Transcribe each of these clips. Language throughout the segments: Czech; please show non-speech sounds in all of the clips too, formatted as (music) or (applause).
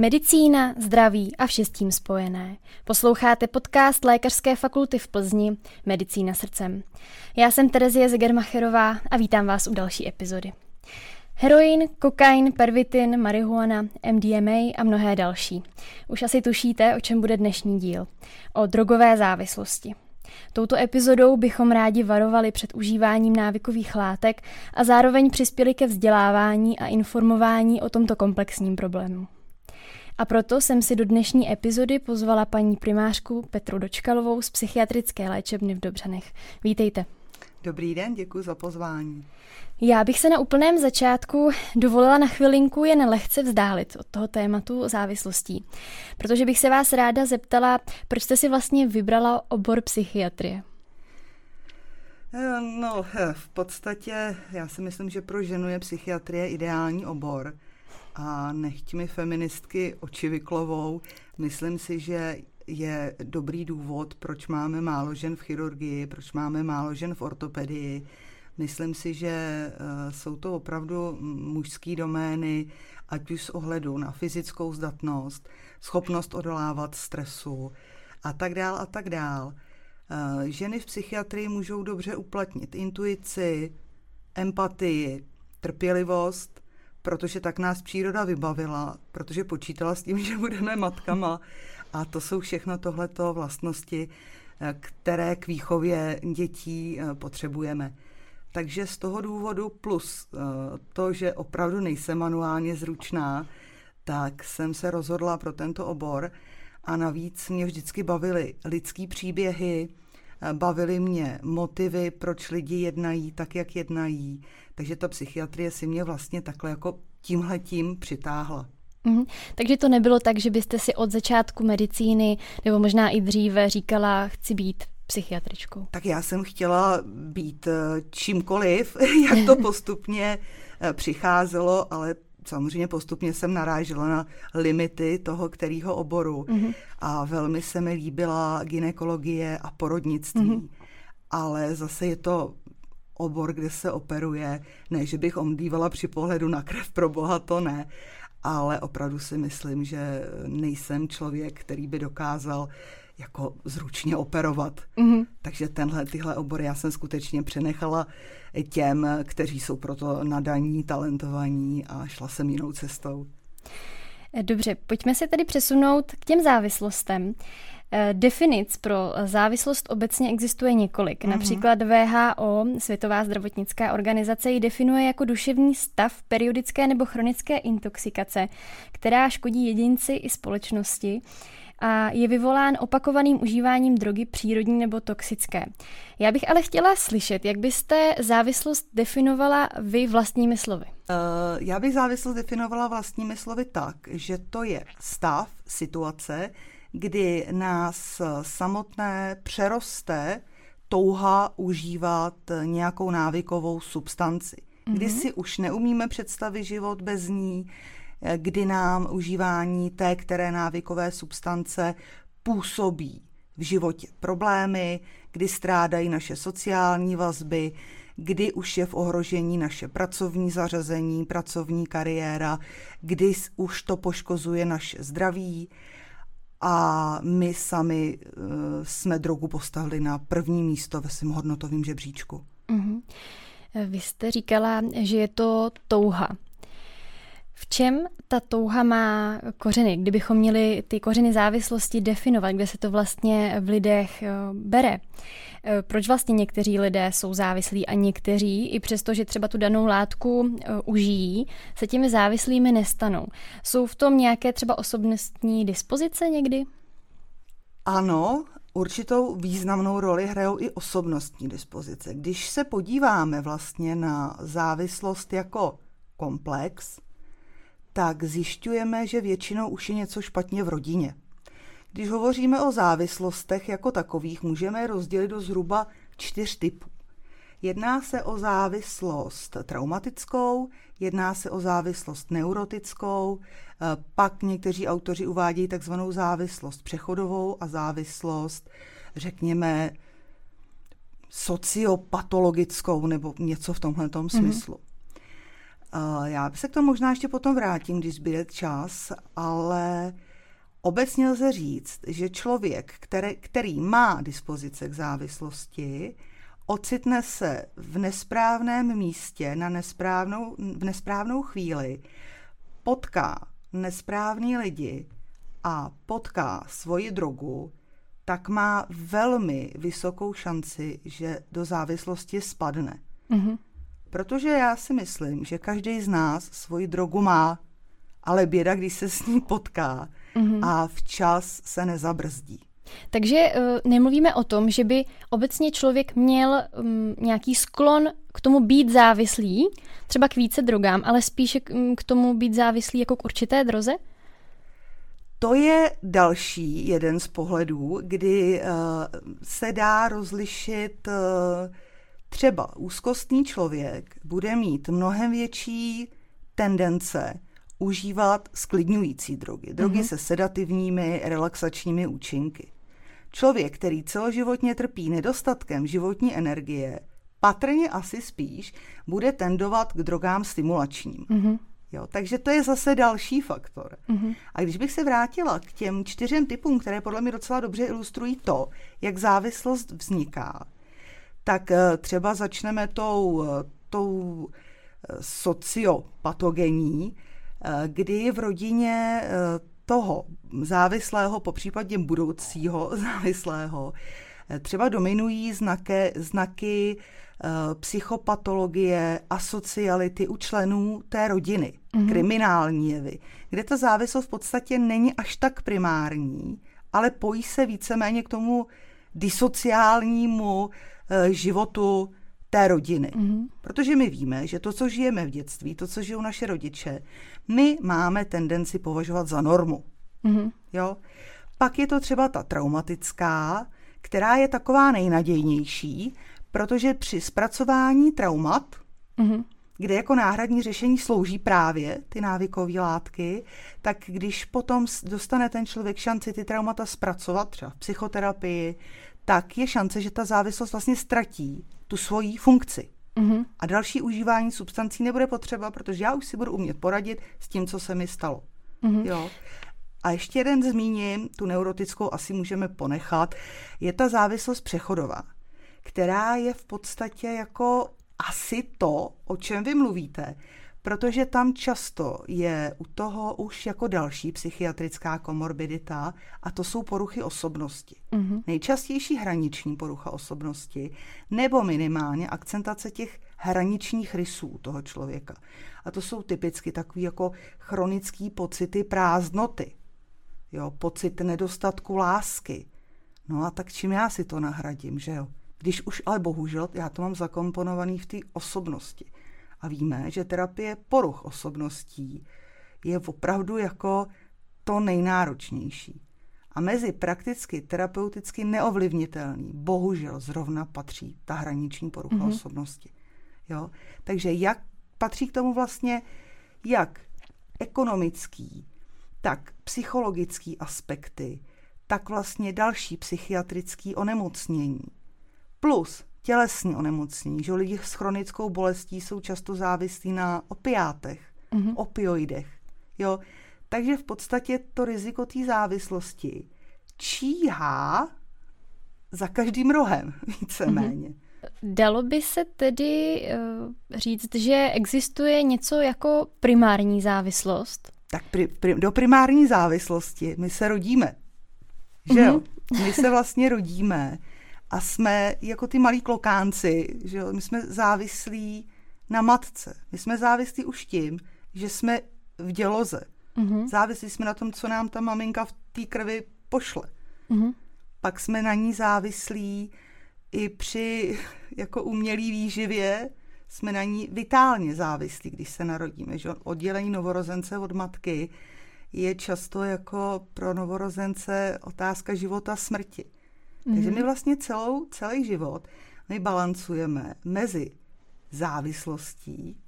Medicína, zdraví a vše s tím spojené. Posloucháte podcast Lékařské fakulty v Plzni Medicína srdcem. Já jsem Terezie Zegermacherová a vítám vás u další epizody. Heroin, kokain, pervitin, marihuana, MDMA a mnohé další. Už asi tušíte, o čem bude dnešní díl. O drogové závislosti. Touto epizodou bychom rádi varovali před užíváním návykových látek a zároveň přispěli ke vzdělávání a informování o tomto komplexním problému. A proto jsem si do dnešní epizody pozvala paní primářku Petru Dočkalovou z psychiatrické léčebny v Dobřanech. Vítejte. Dobrý den, děkuji za pozvání. Já bych se na úplném začátku dovolila na chvilinku jen lehce vzdálit od toho tématu závislostí, protože bych se vás ráda zeptala, proč jste si vlastně vybrala obor psychiatrie? Eh, no, eh, v podstatě já si myslím, že pro ženu je psychiatrie ideální obor a nechť mi feministky oči vyklovou, myslím si, že je dobrý důvod, proč máme málo žen v chirurgii, proč máme málo žen v ortopedii. Myslím si, že eh, jsou to opravdu mužské domény, ať už z ohledu na fyzickou zdatnost, schopnost odolávat stresu a tak dál a tak dál. Eh, ženy v psychiatrii můžou dobře uplatnit intuici, empatii, trpělivost, protože tak nás příroda vybavila, protože počítala s tím, (laughs) že budeme matkama. A to jsou všechno tohleto vlastnosti, eh, které k výchově dětí eh, potřebujeme. Takže z toho důvodu plus eh, to, že opravdu nejsem manuálně zručná, tak jsem se rozhodla pro tento obor a navíc mě vždycky bavily lidský příběhy, bavily mě motivy, proč lidi jednají tak, jak jednají. Takže ta psychiatrie si mě vlastně takhle jako tímhletím přitáhla. Mm-hmm. Takže to nebylo tak, že byste si od začátku medicíny, nebo možná i dříve říkala, chci být psychiatričkou? Tak já jsem chtěla být eh, čímkoliv, (laughs) jak to postupně eh, přicházelo, ale samozřejmě postupně jsem narážela na limity toho kterého oboru mm-hmm. a velmi se mi líbila ginekologie a porodnictví. Mm-hmm. Ale zase je to obor, kde se operuje. Ne, že bych omdývala při pohledu na krev, pro boha to ne. Ale opravdu si myslím, že nejsem člověk, který by dokázal jako zručně operovat. Mm-hmm. Takže tenhle, tyhle obory já jsem skutečně přenechala těm, kteří jsou proto nadaní, talentovaní a šla jsem jinou cestou. Dobře, pojďme se tedy přesunout k těm závislostem. Eh, definic pro závislost obecně existuje několik. Mm-hmm. Například VHO, Světová zdravotnická organizace, ji definuje jako duševní stav periodické nebo chronické intoxikace, která škodí jedinci i společnosti a je vyvolán opakovaným užíváním drogy přírodní nebo toxické. Já bych ale chtěla slyšet, jak byste závislost definovala vy vlastními slovy. Uh, já bych závislost definovala vlastními slovy tak, že to je stav, situace, kdy nás samotné přeroste touha užívat nějakou návykovou substanci. Kdy mm-hmm. si už neumíme představit život bez ní, kdy nám užívání té které návykové substance působí v životě problémy, kdy strádají naše sociální vazby, kdy už je v ohrožení naše pracovní zařazení, pracovní kariéra, kdy už to poškozuje naše zdraví a my sami uh, jsme drogu postavili na první místo ve svém hodnotovém žebříčku. Mm-hmm. Vy jste říkala, že je to touha. V čem ta touha má kořeny? Kdybychom měli ty kořeny závislosti definovat, kde se to vlastně v lidech eh, bere? Eh, proč vlastně někteří lidé jsou závislí a někteří, i přesto, že třeba tu danou látku eh, užijí, se těmi závislými nestanou? Jsou v tom nějaké třeba osobnostní dispozice někdy? Ano, určitou významnou roli hrajou i osobnostní dispozice. Když se podíváme vlastně na závislost jako komplex, tak zjišťujeme, že většinou už je něco špatně v rodině. Když hovoříme o závislostech jako takových, můžeme je rozdělit do zhruba čtyř typů. Jedná se o závislost traumatickou, jedná se o závislost neurotickou, eh, pak někteří autoři uvádějí takzvanou závislost přechodovou a závislost, řekněme, sociopatologickou nebo něco v tomhle mm-hmm. smyslu. Já se k tomu možná ještě potom vrátím, když zbyde čas, ale obecně lze říct, že člověk, který, který má dispozice k závislosti, ocitne se v nesprávném místě na nesprávnou, v nesprávnou chvíli, potká nesprávný lidi a potká svoji drogu, tak má velmi vysokou šanci, že do závislosti spadne. Mm-hmm. Protože já si myslím, že každý z nás svoji drogu má, ale běda, když se s ní potká mm-hmm. a včas se nezabrzdí. Takže uh, nemluvíme o tom, že by obecně člověk měl um, nějaký sklon k tomu být závislý, třeba k více drogám, ale spíše k, um, k tomu být závislý jako k určité droze? To je další jeden z pohledů, kdy uh, se dá rozlišit uh, třeba úzkostný člověk bude mít mnohem větší tendence užívat sklidňující drogy. Drogy mm-hmm. se sedativními, relaxačními účinky. Člověk, který celoživotně trpí nedostatkem životní energie, patrně asi spíš bude tendovat k drogám stimulačním. Mm-hmm. Jo, takže to je zase další faktor. Mm-hmm. A když bych se vrátila k těm čtyřem typům, které podle mě docela dobře ilustrují to, jak závislost vzniká, tak eh, třeba začneme tou, eh, tou eh, sociopatogenní, kdy v rodině toho závislého, po případě budoucího (laughs) závislého, třeba dominují znaky, znaky psychopatologie, asociality u členů té rodiny, mm-hmm. kriminální jevy, kde ta závislost v podstatě není až tak primární, ale pojí se víceméně k tomu disociálnímu životu té rodiny. Mm-hmm. Protože my víme, že to, co žijeme v dětství, to, co žijou naše rodiče, my máme tendenci považovat za normu. Mm-hmm. Jo? Pak je to třeba ta traumatická, která je taková nejnadějnější, protože při zpracování traumat, mm-hmm. kde jako náhradní řešení slouží právě ty návykové látky, tak když potom dostane ten člověk šanci ty traumata zpracovat, třeba v psychoterapii, tak je šance, že ta závislost vlastně ztratí tu svoji funkci. Mm-hmm. A další užívání substancí nebude potřeba, protože já už si budu umět poradit s tím, co se mi stalo. Mm-hmm. Jo. A ještě jeden zmíním, tu neurotickou asi můžeme ponechat, je ta závislost přechodová, která je v podstatě jako asi to, o čem vy mluvíte, protože tam často je u toho už jako další psychiatrická komorbidita a to jsou poruchy osobnosti. Mm-hmm. Nejčastější hraniční porucha osobnosti nebo minimálně akcentace těch hraničních rysů toho člověka. A to jsou typicky takové jako chronické pocity prázdnoty, jo, pocit nedostatku lásky. No a tak čím já si to nahradím, že jo? Když už ale bohužel já to mám zakomponovaný v té osobnosti. A víme, že terapie poruch osobností je opravdu jako to nejnáročnější. A mezi prakticky terapeuticky neovlivnitelný, bohužel zrovna patří ta hraniční porucha mm-hmm. osobnosti. Jo? Takže jak patří k tomu vlastně jak ekonomický, tak psychologický aspekty, tak vlastně další psychiatrický onemocnění. Plus tělesní onemocnění, že lidi s chronickou bolestí jsou často závislí na opiátech, mm-hmm. opioidech. Jo? Takže v podstatě to riziko té závislosti číhá za každým rohem, (laughs) víceméně. Mm-hmm. Dalo by se tedy uh, říct, že existuje něco jako primární závislost? Tak pri, pri, do primární závislosti my se rodíme. Že jo? Mm-hmm. My se vlastně rodíme a jsme jako ty malí klokánci, že jo? my jsme závislí na matce. My jsme závislí už tím, že jsme v děloze. Mm-hmm. Závislí jsme na tom, co nám ta maminka v té krvi pošle. Mm-hmm. Pak jsme na ní závislí i při (laughs) jako umělý výživě, jsme na ní vitálně závislí, když se narodíme. Že oddělení novorozence od matky je často jako pro novorozence otázka života smrti. Mm-hmm. Takže my mhm. vlastně celou, celý život my balancujeme mezi závislostí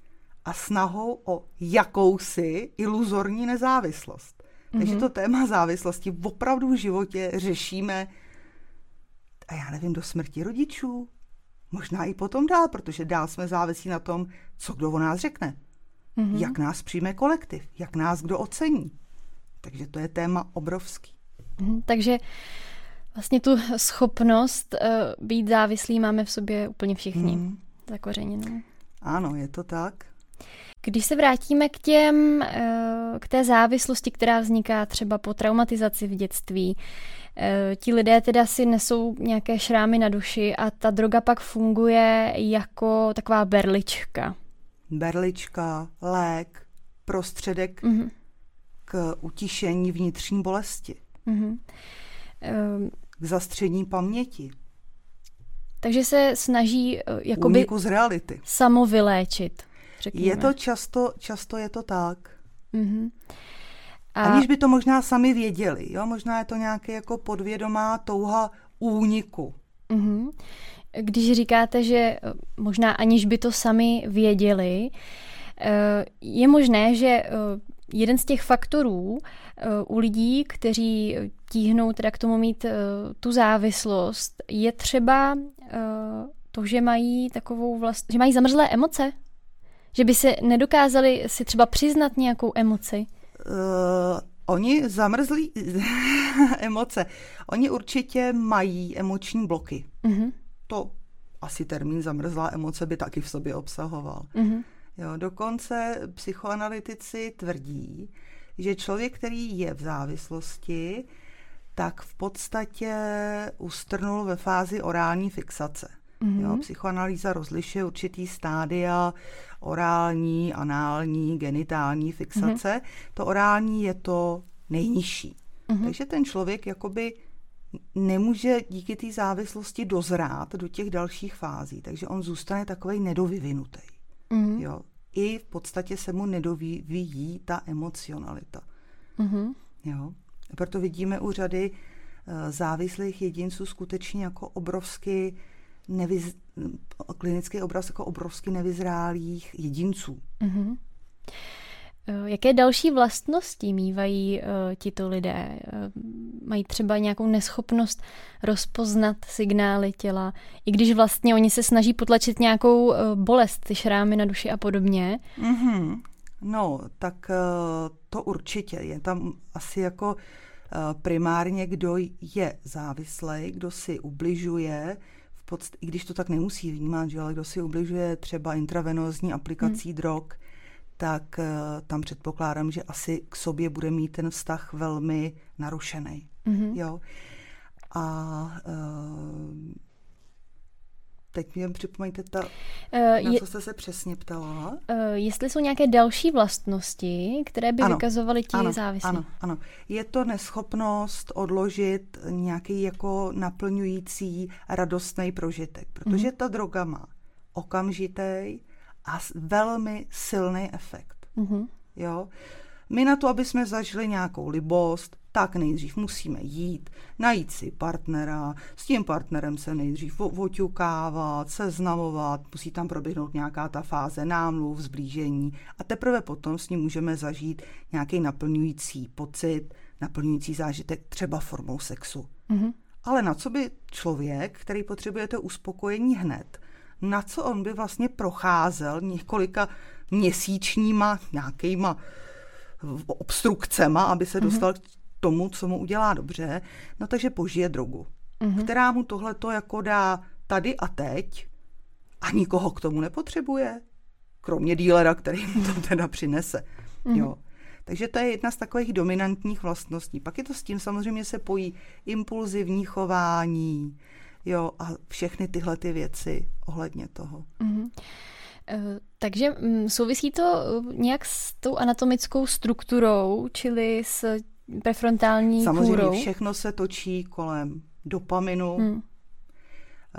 a snahou o jakousi iluzorní nezávislost. Mm-hmm. Takže mhm. to téma závislosti opravdu v životě řešíme, a já nevím, do smrti rodičů, možná i potom dál, protože dál jsme závisí na tom, co kdo o nás řekne. Mm-hmm. Jak nás přijme kolektiv, jak nás kdo ocení. Takže to je téma obrovský. Mm, takže vlastně tu schopnost uh, být závislý máme v sobě úplně všichni. Mm. Zakořeněnou. Ano, je to tak. Když se vrátíme k těm, eh, k té závislosti, která vzniká třeba po traumatizaci v dětství, eh, ti lidé teda si nesou nějaké šrámy na duši a ta droga pak funguje jako taková berlička. Berlička, lék, prostředek mm-hmm. k utišení vnitřní bolesti. Mm-hmm. K zastření paměti. Takže se snaží uh, jakoby z reality. samovyléčit. Řekněme. Je to často, často je to tak. Mm-hmm. A... Aniž by to možná sami věděli, jo? možná je to nějaké jako podvědomá touha úniku. Mm-hmm. Když říkáte, že eh, možná aniž by to sami věděli, eh, je možné, že eh, jeden z těch faktorů u lidí, kteří tíhnou teda k tomu mít tu závislost, je třeba to, že mají takovou vlast, že mají zamrzlé emoce? Že by se nedokázali si třeba přiznat nějakou emoci? Uh, oni zamrzlí (laughs) emoce. Oni určitě mají emoční bloky. Uh-huh. To asi termín zamrzlá emoce by taky v sobě obsahoval. Uh-huh. Jo, dokonce psychoanalytici tvrdí, že člověk, který je v závislosti, tak v podstatě ustrnul ve fázi orální fixace. Mm-hmm. Jo, psychoanalýza rozlišuje určitý stádia orální, anální, genitální fixace. Mm-hmm. To orální je to nejnižší. Mm-hmm. Takže ten člověk jakoby nemůže díky té závislosti dozrát do těch dalších fází, takže on zůstane takový nedovyvinutý. Mm-hmm. Jo. I v podstatě se mu nedovíjí ta emocionalita. Mm-hmm. Jo. Proto vidíme u řady uh, závislých jedinců skutečně jako obrovsky nevyz, klinický obraz jako obrovsky nevyzrálých jedinců. Mm-hmm. Jaké další vlastnosti mývají uh, tito lidé? Uh, mají třeba nějakou neschopnost rozpoznat signály těla, i když vlastně oni se snaží potlačit nějakou bolest, ty šrámy na duši a podobně? Mm-hmm. No, tak to určitě. Je tam asi jako primárně, kdo je závislý, kdo si ubližuje, podst- i když to tak nemusí vnímat, že ale kdo si ubližuje třeba intravenózní aplikací hmm. drog, tak uh, tam předpokládám, že asi k sobě bude mít ten vztah velmi narušený. Mm-hmm. Jo. A uh, Teď mi jen připomeňte, ta, uh, na co jste se přesně ptala. Uh, jestli jsou nějaké další vlastnosti, které by ano, vykazovaly ti ano, závislí. Ano, ano. Je to neschopnost odložit nějaký jako naplňující radostný prožitek, protože mm. ta droga má okamžitý a velmi silný efekt. Mm-hmm. Jo? My na to, aby jsme zažili nějakou libost, tak nejdřív musíme jít, najít si partnera, s tím partnerem se nejdřív oťukávat, seznamovat, musí tam proběhnout nějaká ta fáze námluv, zblížení a teprve potom s ním můžeme zažít nějaký naplňující pocit, naplňující zážitek třeba formou sexu. Mm-hmm. Ale na co by člověk, který potřebuje to uspokojení hned, na co on by vlastně procházel několika měsíčníma nějakýma obstrukcema, aby se mhm. dostal mm-hmm tomu, co mu udělá dobře, no takže požije drogu, mm-hmm. která mu tohleto jako dá tady a teď a nikoho k tomu nepotřebuje, kromě dílera, který mu to teda přinese. Mm-hmm. Jo. Takže to je jedna z takových dominantních vlastností. Pak je to s tím samozřejmě se pojí impulzivní chování, jo, a všechny tyhle ty věci ohledně toho. Mm-hmm. Takže mm, souvisí to uh, nějak s tou anatomickou strukturou, čili s prefrontální Samozřejmě kůrou. všechno se točí kolem dopaminu, hmm.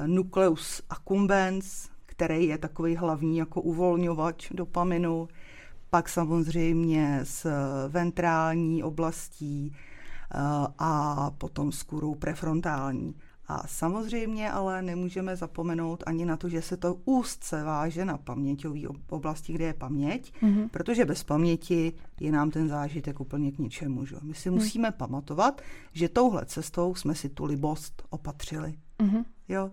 nucleus accumbens, který je takový hlavní jako uvolňovač dopaminu, pak samozřejmě s ventrální oblastí eh, a potom s kůrou prefrontální. A samozřejmě ale nemůžeme zapomenout ani na to, že se to úzce váže na paměťové oblasti, kde je paměť, mm-hmm. protože bez paměti je nám ten zážitek úplně k ničemu. Že? My si mm. musíme pamatovat, že touhle cestou jsme si tu libost opatřili. Mm-hmm. Jo?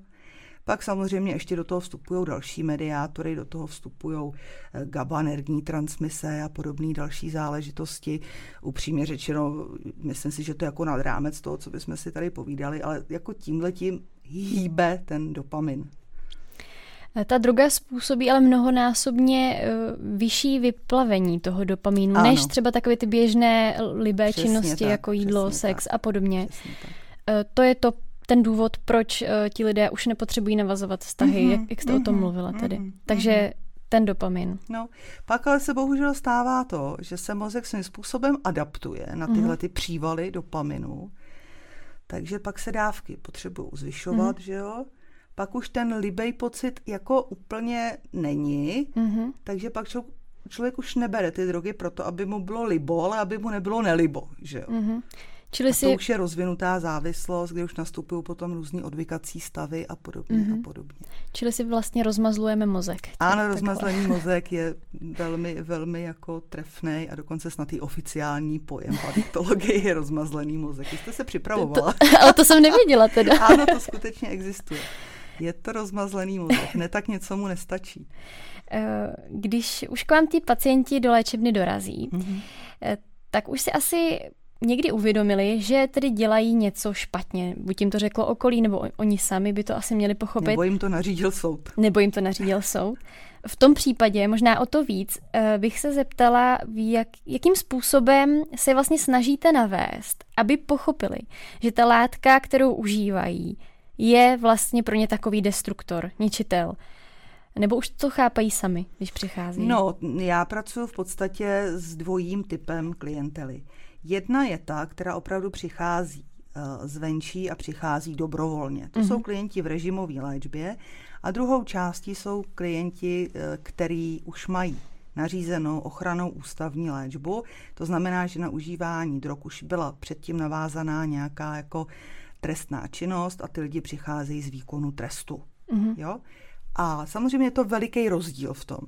Pak samozřejmě ještě do toho vstupují další mediátory, do toho vstupují eh, GABA, nervní transmise a podobné další záležitosti. Upřímně řečeno, myslím si, že to je jako nad rámec toho, co bychom si tady povídali, ale jako tímhletím hýbe ten dopamin. Eh, ta droga způsobí ale mnohonásobně uh, vyšší vyplavení toho dopamínu, ano. než třeba takové ty běžné libé přesně činnosti, tak, jako jídlo, sex tak. a podobně. To je to ten důvod, proč uh, ti lidé už nepotřebují navazovat vztahy, mm-hmm, jak, jak jste mm-hmm, o tom mhm, mluvila tedy. Mm-hmm, Takže mm-hmm. ten dopamin. No, pak ale se bohužel stává to, že se mozek svým způsobem adaptuje na tyhle mm-hmm. ty přívaly dopaminu, takže pak se dávky potřebují zvyšovat, mm-hmm. že jo? Pak už ten libej pocit jako úplně není, mm-hmm. takže pak člověk, člověk už nebere ty drogy proto, aby mu bylo libo, ale aby mu nebylo nelibo, že jo? Mm-hmm. Čili a to si... už je rozvinutá závislost, kde už nastupují potom různý odvykací stavy a podobně mm-hmm. a mhm. podobně. Čili si vlastně rozmazlujeme mozek. Ano, rozmazlený mozek je velmi, velmi jako trefný a dokonce snad i oficiální pojem patologie je rozmazlený mozek. Vy jste se připravovala. To, to, ale to jsem nevěděla teda. (laughs) ano, to skutečně existuje. Je to rozmazlený mozek, ne tak něco mu nestačí. Eh, když už k vám ti pacienti do léčebny dorazí, mm-hmm. tak už si asi někdy uvědomili, že tedy dělají něco špatně. Buď jim to řeklo okolí, nebo oni sami by to asi měli pochopit. Nebo jim to nařídil soud. Nebo jim to nařídil soud. V tom případě, možná o to víc, eh, bych se zeptala, jak, jakým způsobem se vlastně snažíte navést, aby pochopili, že ta látka, kterou užívají, je vlastně pro ně takový destruktor, ničitel. Nebo už to chápají sami, když přichází? No, já pracuji v podstatě s dvojím typem klientely. Jedna je ta, která opravdu přichází uh, zvenčí a přichází dobrovolně. To mm-hmm. jsou mhm. klienti v režimové léčbě a druhou částí jsou klienti, uh, který už mají nařízenou ochranou ústavní léčbu. To znamená, že na užívání drog už byla předtím navázaná nějaká jako trestná činnost a ty lidi přicházejí z výkonu trestu. Mm-hmm. Jo? A samozřejmě je to veliký rozdíl v tom.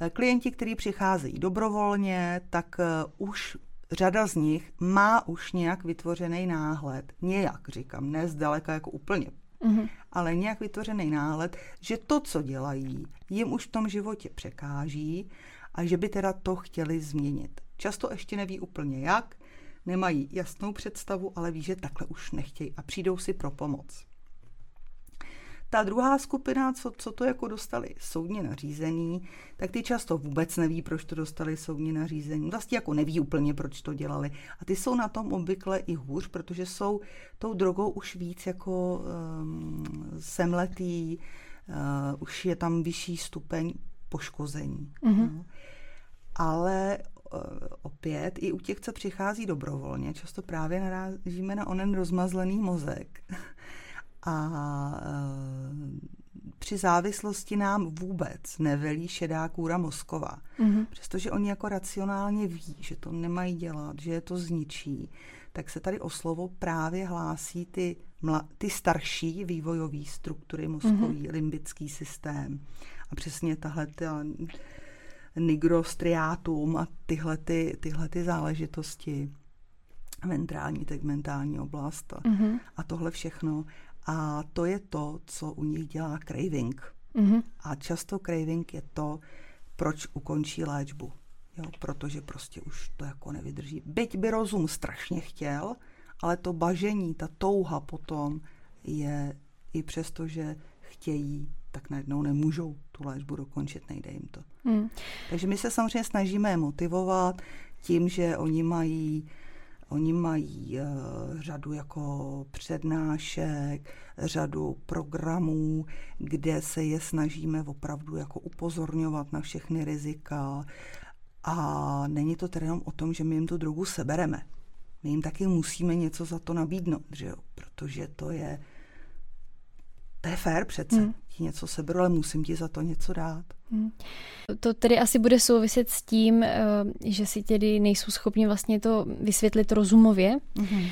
Eh, klienti, kteří přicházejí dobrovolně, tak už řada z nich má už nějak vytvořený náhled, nějak říkám, ne zdaleka jako úplně, mm-hmm. ale nějak vytvořený náhled, že to, co dělají, jim už v tom životě překáží a že by teda to chtěli změnit. Často ještě neví úplně jak, nemají jasnou představu, ale ví, že takhle už nechtějí a přijdou si pro pomoc. Ta druhá skupina, co, co to jako dostali soudně nařízený, tak ty často vůbec neví, proč to dostali soudně nařízení. Vlastně jako neví úplně, proč to dělali. A ty jsou na tom obvykle i hůř, protože jsou tou drogou už víc jako um, semletý, uh, už je tam vyšší stupeň poškození. Mm-hmm. No. Ale uh, opět i u těch, co přichází dobrovolně, často právě narážíme na onen rozmazlený mozek. A e, při závislosti nám vůbec nevelí šedá kůra mozková. Mm-hmm. Přestože oni jako racionálně ví, že to nemají dělat, že je to zničí, tak se tady o slovo právě hlásí ty, mla, ty starší vývojové struktury mozkový, mm-hmm. limbický systém. A přesně tahle ta nigrostriátum a tyhle, ty, tyhle ty záležitosti ventrální, tegmentální oblast a, mm-hmm. a tohle všechno a to je to, co u nich dělá craving. Mm-hmm. A často craving je to, proč ukončí léčbu. Jo, protože prostě už to jako nevydrží. Byť by rozum strašně chtěl, ale to bažení, ta touha potom je i přesto, že chtějí, tak najednou nemůžou tu léčbu dokončit, nejde jim to. Mm. Takže my se samozřejmě snažíme je motivovat tím, že oni mají Oni mají uh, řadu jako přednášek, řadu programů, kde se je snažíme opravdu jako upozorňovat na všechny rizika. A není to tedy jenom o tom, že my jim tu drogu sebereme. My jim taky musíme něco za to nabídnout, že jo? protože to je to je fér přece. Hmm. Ti něco seberu, ale musím ti za to něco dát. Hmm. To tedy asi bude souviset s tím, eh, že si tedy nejsou schopni vlastně to vysvětlit rozumově. Hmm.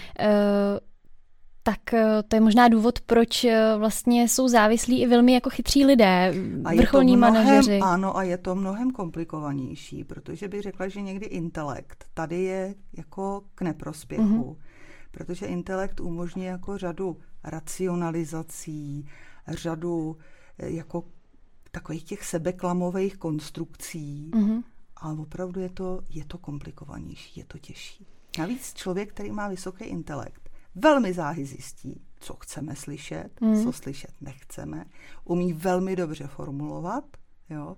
Tak eh, to je možná důvod, proč vlastně jsou závislí i velmi jako chytří lidé, a vrcholní mnohem, manažeři. Ano, a je to mnohem komplikovanější, protože bych řekla, že někdy intelekt tady je jako k neprospěchu. Hmm protože intelekt umožňuje jako řadu racionalizací, řadu eh, jako takových těch sebeklamových konstrukcí, mm-hmm. ale opravdu je to, je to komplikovanější, je to těžší. Navíc člověk, který má vysoký intelekt, velmi záhy zjistí, co chceme slyšet, mm. co slyšet nechceme, umí velmi dobře formulovat, jo,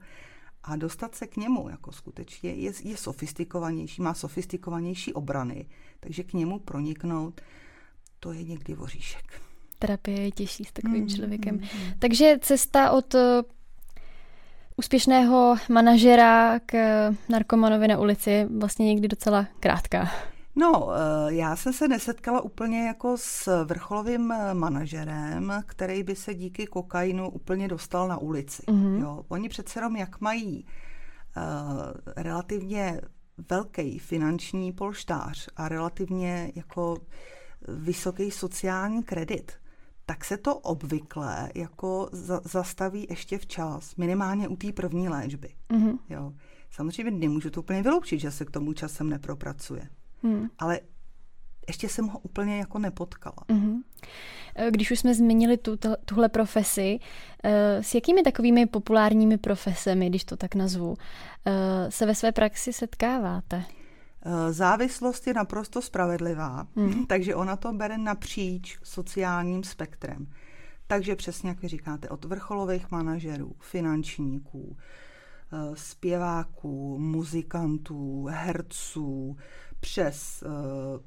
a dostat se k němu jako skutečně je, je sofistikovanější, má sofistikovanější obrany, takže k němu proniknout, to je někdy voříšek. Terapie je těžší s takovým mm, člověkem. Mm, mm. Takže cesta od uh, úspěšného manažera k uh, narkomanovi na ulici vlastně někdy docela krátká. No, eh, já jsem se nesetkala úplně jako s vrcholovým eh, manažerem, který by se díky kokainu úplně dostal na ulici. Mm-hmm. Jo, oni přece jenom, jak mají uh, relativně velký finanční polštář a relativně jako vysoký sociální kredit, tak se to obvykle jako za, zastaví ještě včas, minimálně u té první léčby. Mm-hmm. Jo. Samozřejmě nemůžu to úplně vyloučit, že se k tomu časem nepropracuje. Hmm. Ale ještě jsem ho úplně jako nepotkala. Mm-hmm. Když už jsme zmínili tu, tuhle profesi, eh, s jakými takovými populárními profesemi, když to tak nazvu, eh, se ve své praxi setkáváte? Závislost je naprosto spravedlivá, mm. takže ona to bere napříč sociálním spektrem. Takže přesně jak vy říkáte, od vrcholových manažerů, finančníků, zpěváků, muzikantů, herců, přes uh,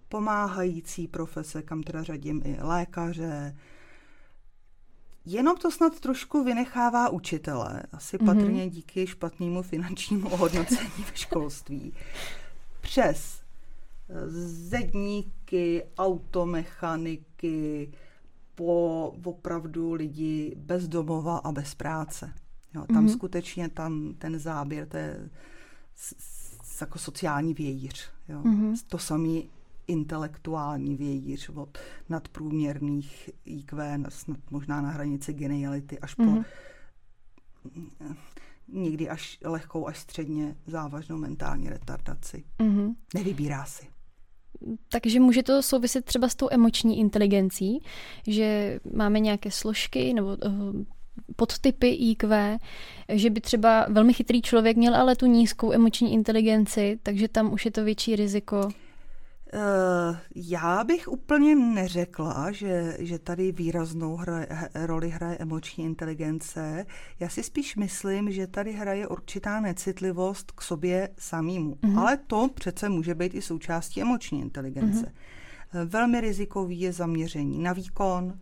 pomáhající profese, kam teda řadím i lékaře. Jenom to snad trošku vynechává učitele, asi mm-hmm. patrně díky špatnému finančnímu (laughs) ohodnocení ve školství. Přes eh, zedníky, automechaniky, po opravdu lidi bez domova a bez práce. Jo, tam mm-hmm. skutečně tam ten záběr, to je jako sociální vějíř. Jo. Mm-hmm. To samý intelektuální vějíř od nadprůměrných IQ, snad možná na hranici geniality, až po mm-hmm. Někdy až lehkou, až středně závažnou mentální retardaci. Mm-hmm. Nevybírá si. Takže může to souviset třeba s tou emoční inteligencí, že máme nějaké složky nebo uh, podtypy IQ, že by třeba velmi chytrý člověk měl ale tu nízkou emoční inteligenci, takže tam už je to větší riziko. Uh, já bych úplně neřekla, že, že tady výraznou hra, roli hraje emoční inteligence. Já si spíš myslím, že tady hraje určitá necitlivost k sobě samýmu. Uh-huh. Ale to přece může být i součástí emoční inteligence. Uh-huh. Velmi rizikový je zaměření na výkon,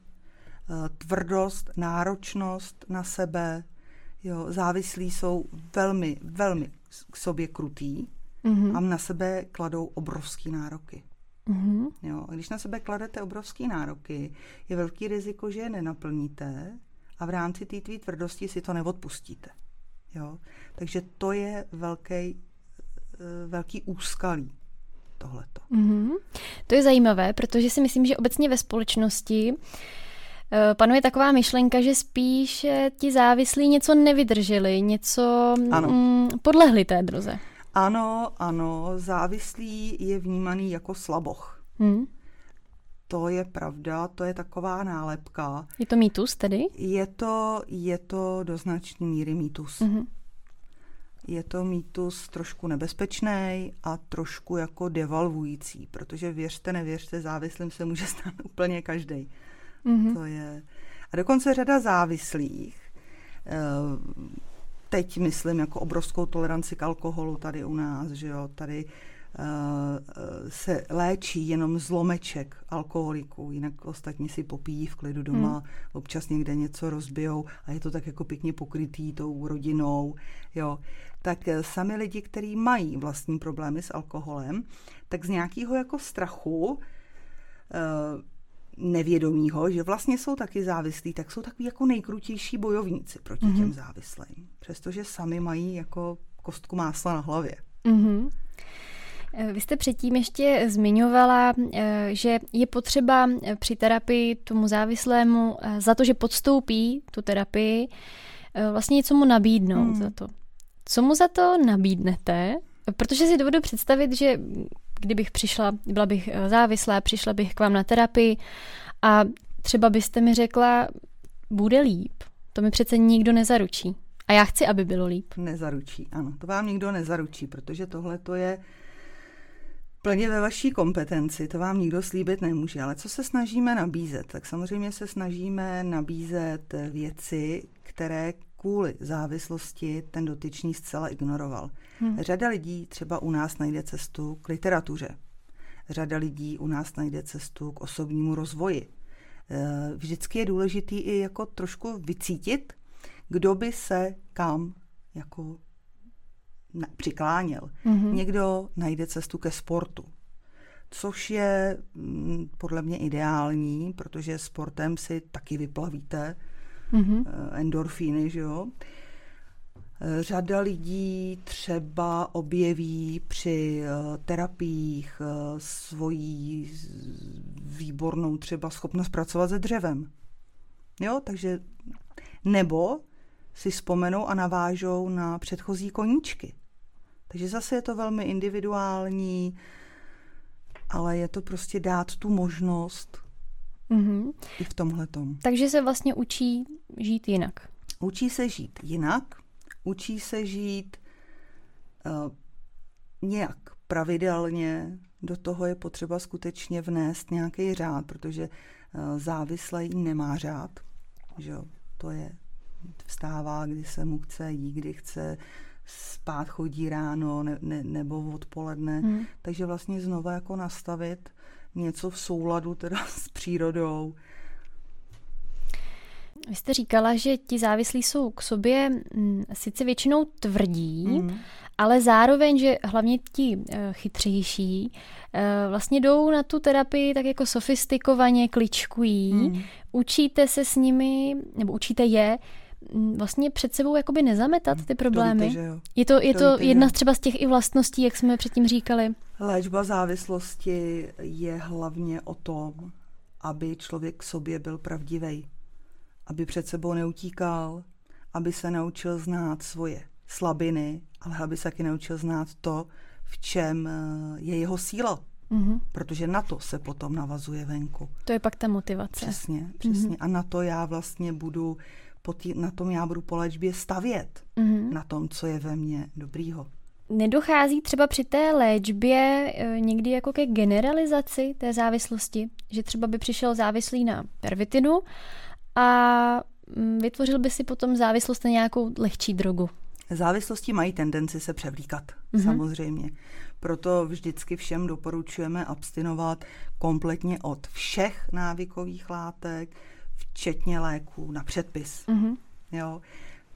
Eh, tvrdost, náročnost na sebe. Jo, závislí jsou velmi, velmi k sobě krutý mm-hmm. a na sebe kladou obrovský nároky. Mm-hmm. Jo, a když na sebe kladete obrovský nároky, je velký riziko, že je nenaplníte a v rámci té tvý tvrdosti si to neodpustíte. Jo? Takže to je velký, eh, velký úskalí tohleto. Mm-hmm. To je zajímavé, protože si myslím, že obecně ve společnosti Eh, panuje taková myšlenka, že spíš ti závislí něco nevydrželi, něco ano. Mm, podlehli té droze. Ano, ano, závislý je vnímaný jako slaboch. Hmm. To je pravda, to je taková nálepka. Je to mýtus tedy? Je to, je to do značné míry mýtus. Mm-hmm. Je to mýtus trošku nebezpečný a trošku jako devalvující, protože věřte, nevěřte, závislým se může stát (laughs) úplně každý. Mm-hmm. To je... A dokonce řada závislých, eh, teď myslím jako obrovskou toleranci k alkoholu tady u nás, že jo, tady eh, se léčí jenom zlomeček alkoholiků, jinak ostatní si popíjí v klidu doma, hmm. občas někde něco rozbijou a je to tak jako pěkně pokrytý tou rodinou, jo. Tak eh, sami lidi, kteří mají vlastní problémy s alkoholem, tak z nějakého jako strachu nevědomího, že vlastně jsou taky závislí, tak jsou takový jako nejkrutější bojovníci proti mm-hmm. těm závislým. Přestože sami mají jako kostku másla na hlavě. Mm-hmm. Vy jste předtím ještě zmiňovala, eh, že je potřeba eh, při terapii tomu závislému za to, že podstoupí tu terapii, vlastně něco mu nabídnout hmm. za to. Co mu za to nabídnete? Protože si dovedu představit, že kdybych přišla, byla bych eh, závislá, přišla bych k vám na terapii a třeba byste mi řekla, bude líp. To mi přece nikdo nezaručí. A já chci, aby bylo líp. Nezaručí, ano. To vám nikdo nezaručí, protože tohle to je plně ve vaší kompetenci, to vám nikdo slíbit nemůže. Ale co se snažíme nabízet? Tak samozřejmě se snažíme nabízet věci, které kvůli závislosti ten dotyčný zcela ignoroval. Hmm. Řada lidí třeba u nás najde cestu k literatuře. Řada lidí u nás najde cestu k osobnímu rozvoji. Eh, vždycky je důležitý i jako trošku vycítit, kdo by se kam jako přikláněl. Mm-hmm. Někdo najde cestu ke sportu, což je mm, podle mě ideální, protože sportem si taky vyplavíte mm-hmm. endorfíny, že jo. Eh, řada lidí třeba objeví při eh, terapiích svoji výbornou třeba schopnost pracovat se dřevem. Jo, takže nebo si vzpomenou a navážou na předchozí koníčky. Takže zase je to velmi individuální, ale je to prostě dát tu možnost mm-hmm. i v tomhle Takže se vlastně učí žít jinak. Učí se žít jinak, učí se žít uh, nějak pravidelně, do toho je potřeba skutečně vnést nějaký řád, protože uh, závislý nemá řád. Že jo? To je vstává, kdy se mu chce, jí kdy chce, spát chodí ráno ne, ne, nebo odpoledne. Hmm. Takže vlastně znova jako nastavit něco v souladu teda s přírodou. Vy jste říkala, že ti závislí jsou k sobě mm, sice většinou tvrdí, hmm. ale zároveň, že hlavně ti eh, chytřejší eh, vlastně jdou na tu terapii tak jako sofistikovaně, kličkují, hmm. učíte se s nimi, nebo učíte je vlastně před sebou jakoby nezametat ty problémy. To víte, že jo. Je to, je to, to víte, jedna z třeba z těch i vlastností, jak jsme předtím říkali. Léčba závislosti je hlavně o tom, aby člověk k sobě byl pravdivý, aby před sebou neutíkal, aby se naučil znát svoje slabiny, ale aby se taky naučil znát to, v čem eh, je jeho síla. Mm-hmm. Protože na to se potom navazuje venku. To je pak ta motivace. Přesně, přesně. Mm-hmm. A na to já vlastně budu tý, na tom já budu po léčbě stavět, mm-hmm. na tom, co je ve mně dobrýho. Nedochází třeba při té léčbě e, někdy jako ke generalizaci té závislosti, že třeba by přišel závislý na pervitinu a mm, vytvořil by si potom závislost na nějakou lehčí drogu. Závislosti mají tendenci se převlíkat, mm-hmm. samozřejmě. Proto vždycky všem doporučujeme abstinovat kompletně od všech návykových látek, včetně léků na předpis. Mm-hmm. Jo,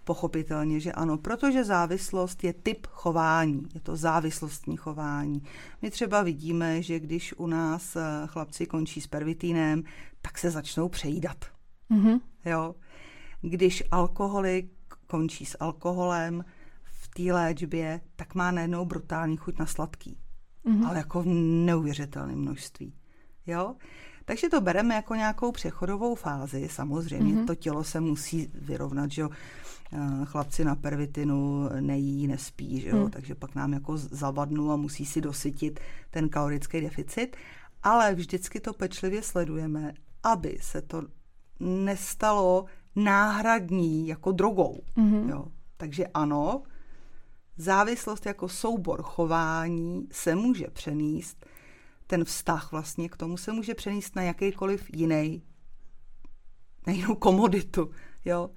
pochopitelně, že ano, protože závislost je typ chování, je to závislostní chování. My třeba vidíme, že když u nás eh, chlapci končí s pervitínem, tak se začnou přejídat. Mm-hmm. Jo. Když alkoholik končí s alkoholem v té léčbě, tak má najednou brutální chuť na sladký. Mm-hmm. Ale jako v neuvěřitelném množství. Jo? Takže to bereme jako nějakou přechodovou fázi. Samozřejmě mm-hmm. to tělo se musí vyrovnat, že jo. Eh, chlapci na pervitinu nejí, nespí, že jo? Mm. takže pak nám jako zavadnou a musí si dosytit ten kalorický deficit. Ale vždycky to pečlivě sledujeme, aby se to nestalo náhradní jako drogou. Mm-hmm. Jo? Takže ano, závislost jako soubor chování se může přenést ten vztah vlastně k tomu se může přenést na jakýkoliv jiný, na jinou komoditu. Jo?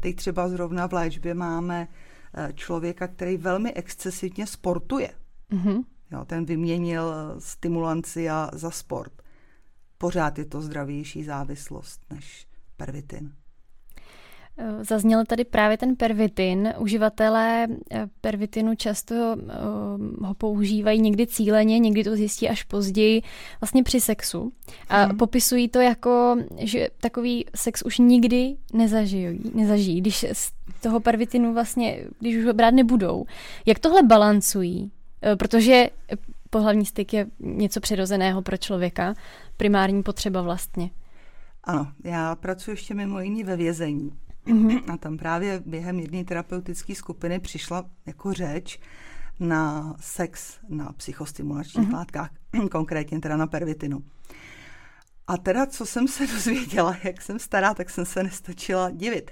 Teď třeba zrovna v léčbě máme eh, člověka, který velmi excesivně sportuje. Mm-hmm. Jo, ten vyměnil eh, stimulanci za sport. Pořád je to zdravější závislost než pervitin. Eh, zazněl tady právě ten pervitin. Uživatelé eh, pervitinu často eh, ho používají někdy cíleně, někdy to zjistí až později, vlastně při sexu. A hmm. popisují to jako, že takový sex už nikdy nezažijí, nezažijí, když z toho pervitinu vlastně, když už ho brát nebudou. Jak tohle balancují? Protože pohlavní styk je něco přirozeného pro člověka, primární potřeba vlastně. Ano, já pracuji ještě mimo jiný ve vězení. A tam právě během jedné terapeutické skupiny přišla jako řeč na sex na psychostimulačních mm-hmm. látkách, (clears throat) konkrétně teda na pervitinu. A teda, co jsem se (laughs) dozvěděla, jak jsem stará, tak jsem se nestačila divit.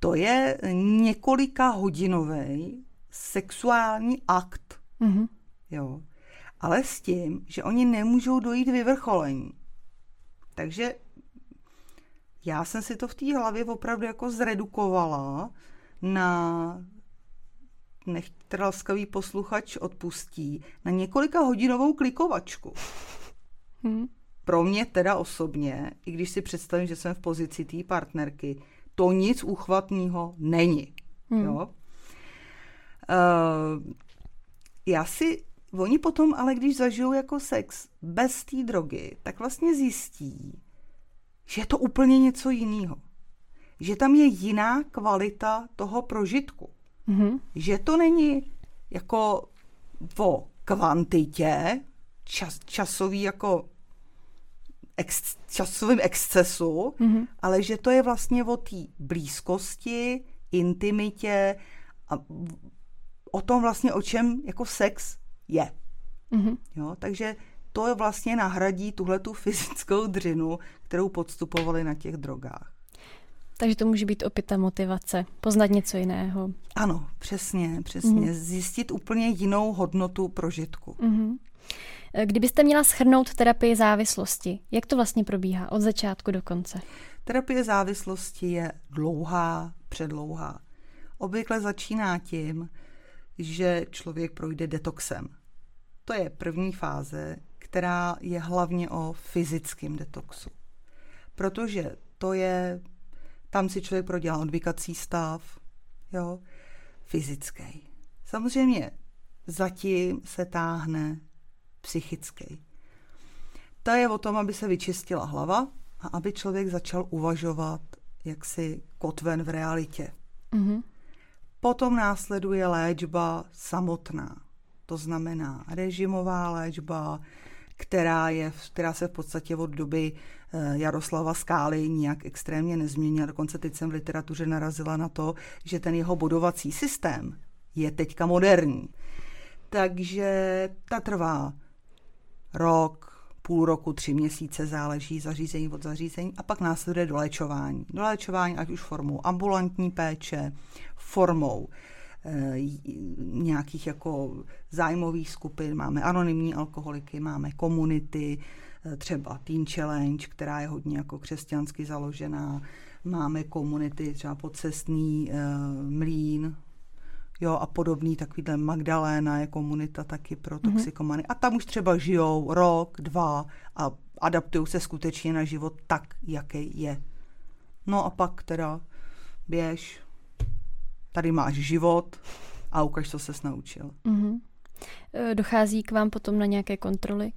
To je několika hodinový sexuální akt. Mm-hmm. Jo. Ale s tím, že oni nemůžou dojít vyvrcholení. Takže já jsem si to v té hlavě opravdu jako zredukovala na nech laskavý posluchač odpustí, na několika hodinovou klikovačku. Hmm. Pro mě teda osobně, i když si představím, že jsem v pozici té partnerky, to nic uchvatného není. Hmm. Jo? Uh, já si, oni potom ale když zažijou jako sex bez té drogy, tak vlastně zjistí, že je to úplně něco jiného. Že tam je jiná kvalita toho prožitku. Mm-hmm. Že to není jako o kvantitě, čas, časový jako ex, časovým excesu, mm-hmm. ale že to je vlastně o té blízkosti, intimitě a o tom vlastně, o čem jako sex je. Mm-hmm. Jo, takže to je vlastně nahradí tuhle tu fyzickou dřinu, kterou podstupovali na těch drogách. Takže to může být opět ta motivace, poznat něco jiného. Ano, přesně, přesně. Mm-hmm. Zjistit úplně jinou hodnotu prožitku. Mm-hmm. Kdybyste měla schrnout terapii závislosti, jak to vlastně probíhá od začátku do konce? Terapie závislosti je dlouhá, předlouhá. Obvykle začíná tím, že člověk projde detoxem. To je první fáze, která je hlavně o fyzickém detoxu. Protože to je, tam si člověk prodělá odvykací stav, jo, fyzický. Samozřejmě zatím se táhne psychický. To je o tom, aby se vyčistila hlava a aby člověk začal uvažovat jaksi kotven v realitě. Mm-hmm. Potom následuje léčba samotná. To znamená režimová léčba, která, je, která se v podstatě od doby eh, Jaroslava Skály nijak extrémně nezměnila. Dokonce teď jsem v literatuře narazila na to, že ten jeho bodovací systém je teďka moderní. Takže ta trvá rok, půl roku, tři měsíce, záleží zařízení od zařízení a pak následuje doléčování. Doléčování ať už formou ambulantní péče, formou nějakých jako zájmových skupin, máme anonymní alkoholiky, máme komunity, e, třeba Teen Challenge, která je hodně jako křesťansky založená, máme komunity třeba podcestný e, mlín, jo, a podobný, takovýhle Magdaléna je komunita taky pro mhm. toxikomany. Mm-hmm. A tam už třeba žijou rok, dva a adaptují se skutečně na život tak, jaký je. No a pak teda běž, tady máš život a ukaž, co ses naučil. Mm-hmm. Dochází k vám potom na nějaké kontroly?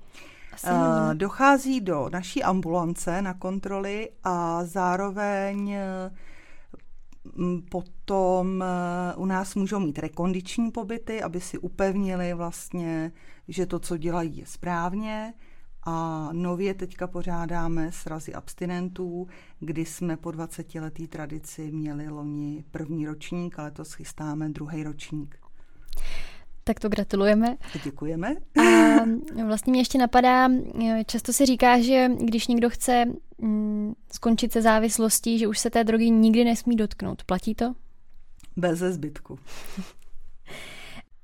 Asi uh, dochází do naší ambulance na kontroly a zároveň Potom e, u nás můžou mít rekondiční pobyty, aby si upevnili vlastně, že to, co dělají, je správně. A nově teďka pořádáme srazy abstinentů, kdy jsme po 20 letý tradici měli loni první ročník, ale to schystáme druhý ročník. Tak to gratulujeme. Děkujeme. A vlastně mě ještě napadá, často se říká, že když někdo chce mm, skončit se závislostí, že už se té drogy nikdy nesmí dotknout. Platí to? Bez zbytku.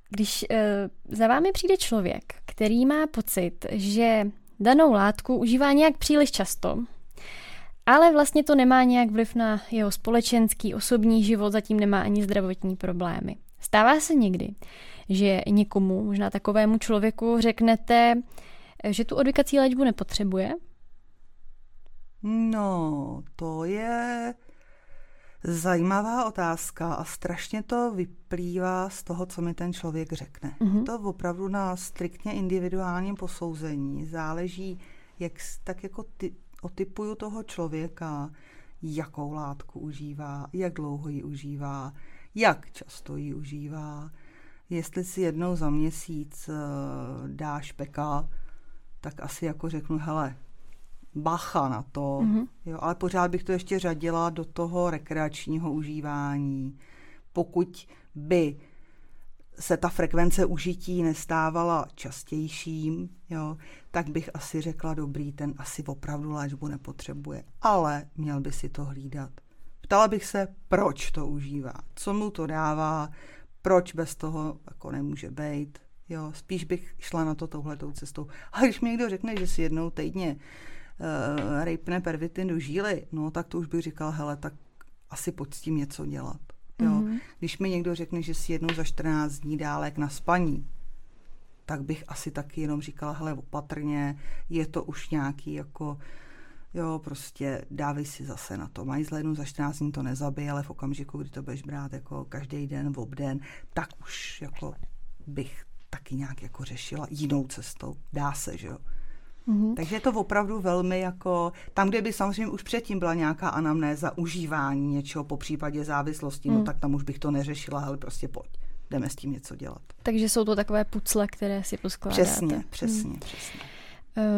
Když uh, za vámi přijde člověk, který má pocit, že danou látku užívá nějak příliš často, ale vlastně to nemá nějak vliv na jeho společenský, osobní život, zatím nemá ani zdravotní problémy. Stává se někdy, že někomu, možná takovému člověku, řeknete, že tu odvykací léčbu nepotřebuje? No, to je zajímavá otázka a strašně to vyplývá z toho, co mi ten člověk řekne. Mm-hmm. To opravdu na striktně individuálním posouzení záleží, jak tak jako ty, otypuju toho člověka, jakou látku užívá, jak dlouho ji užívá, jak často ji užívá, jestli si jednou za měsíc uh, dáš peka, tak asi jako řeknu, hele, bacha na to, mm-hmm. jo, ale pořád bych to ještě řadila do toho rekreačního užívání. Pokud by se ta frekvence užití nestávala častějším, jo, tak bych asi řekla, dobrý, ten asi opravdu léčbu nepotřebuje, ale měl by si to hlídat. Ptala bych se, proč to užívá, co mu to dává, proč bez toho jako nemůže být. Jo, spíš bych šla na to touhletou cestou. A když mi někdo řekne, že si jednou týdně uh, rejpne pervitin do žíly, no tak to už bych říkal, hele, tak asi pojď s tím něco dělat. Jo. Mm-hmm. Když mi někdo řekne, že si jednou za 14 dní dálek na spaní, tak bych asi taky jenom říkala, hele, opatrně, je to už nějaký jako, jo, prostě dávej si zase na to. Mají jednou za 14 dní to nezabije, ale v okamžiku, kdy to budeš brát jako každý den, v obden, tak už jako bych taky nějak jako řešila jinou cestou. Dá se, že jo. Mm-hmm. Takže je to opravdu velmi jako, tam, kde by samozřejmě už předtím byla nějaká anamnéza užívání něčeho po případě závislosti, mm. no tak tam už bych to neřešila, ale prostě pojď, jdeme s tím něco dělat. Takže jsou to takové pucle, které si poskládáte. Přesně, přesně, mm. přesně.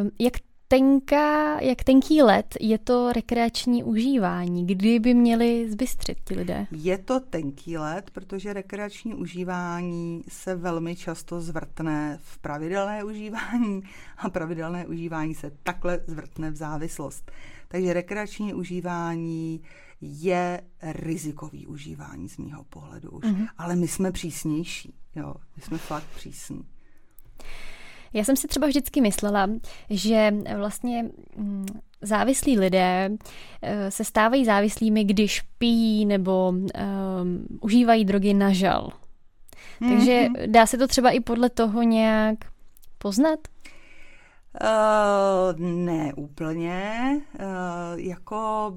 Um, jak tenká, jak tenký let je to rekreační užívání? Kdy by měli zbystřit ti lidé? Je to tenký let, protože rekreační užívání se velmi často zvrtne v pravidelné užívání a pravidelné užívání se takhle zvrtne v závislost. Takže rekreační užívání je rizikový užívání z mýho pohledu už. Mm-hmm. Ale my jsme přísnější. Jo, my jsme fakt přísní. Já jsem si třeba vždycky myslela, že vlastně mm, závislí lidé eh, se stávají závislými, když pijí nebo um, užívají drogy na žal. Takže mm-hmm. dá se to třeba i podle toho nějak poznat? Uh, ne úplně. Uh, jako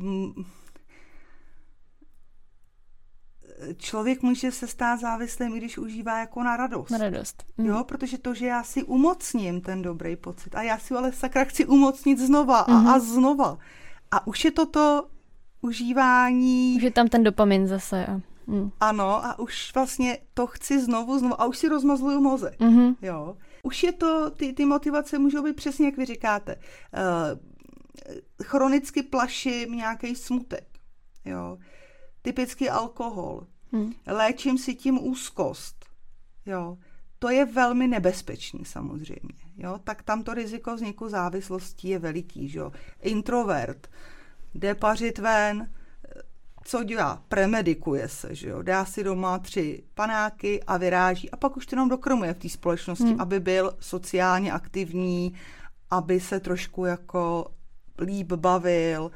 člověk může se stát závislým, když užívá jako na radost. Na radost. Mm. Jo, protože to, že já si umocním ten dobrý pocit a já si ale sakra chci umocnit znova mm-hmm. a, a mhm. znova. A už je to to užívání... Už je tam ten dopamin zase. A... Mm. Ano, a už vlastně to chci znovu, znovu a už si rozmazluju mozek. Mm-hmm. Jo. Už je to, ty, ty motivace můžou být přesně, jak vy říkáte. Uh, chronicky plaším nějaký smutek. Jo typicky alkohol. Hmm. Léčím si tím úzkost. Jo. To je velmi nebezpečný samozřejmě. Jo. Tak tam to riziko vzniku závislostí je veliký. Že jo. Introvert jde pařit ven, co dělá? Premedikuje se, že jo? dá si doma tři panáky a vyráží a pak už to jenom dokrmuje v té společnosti, hmm. aby byl sociálně aktivní, aby se trošku jako líp bavil,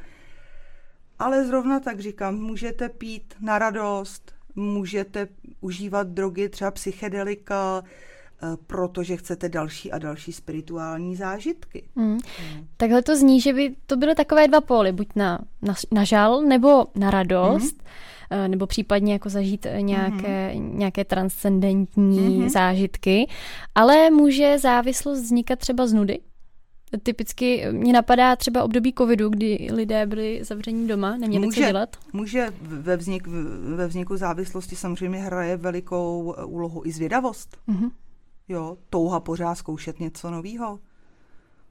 ale zrovna tak říkám, můžete pít na radost, můžete užívat drogy, třeba psychedelika, eh, protože chcete další a další spirituální zážitky. Hmm. Hmm. Takhle to zní, že by to byly takové dva póly, buď na, na, na žal nebo na radost, hmm. nebo případně jako zažít eh, nějaké, hmm. nějaké transcendentní hmm. zážitky, ale může závislost vznikat třeba z nudy? Typicky mě napadá třeba období covidu, kdy lidé byli zavření doma, neměli může, co dělat. Může ve, vznik, ve vzniku závislosti samozřejmě hraje velikou úlohu i zvědavost. Mm-hmm. Jo, touha pořád zkoušet něco nového.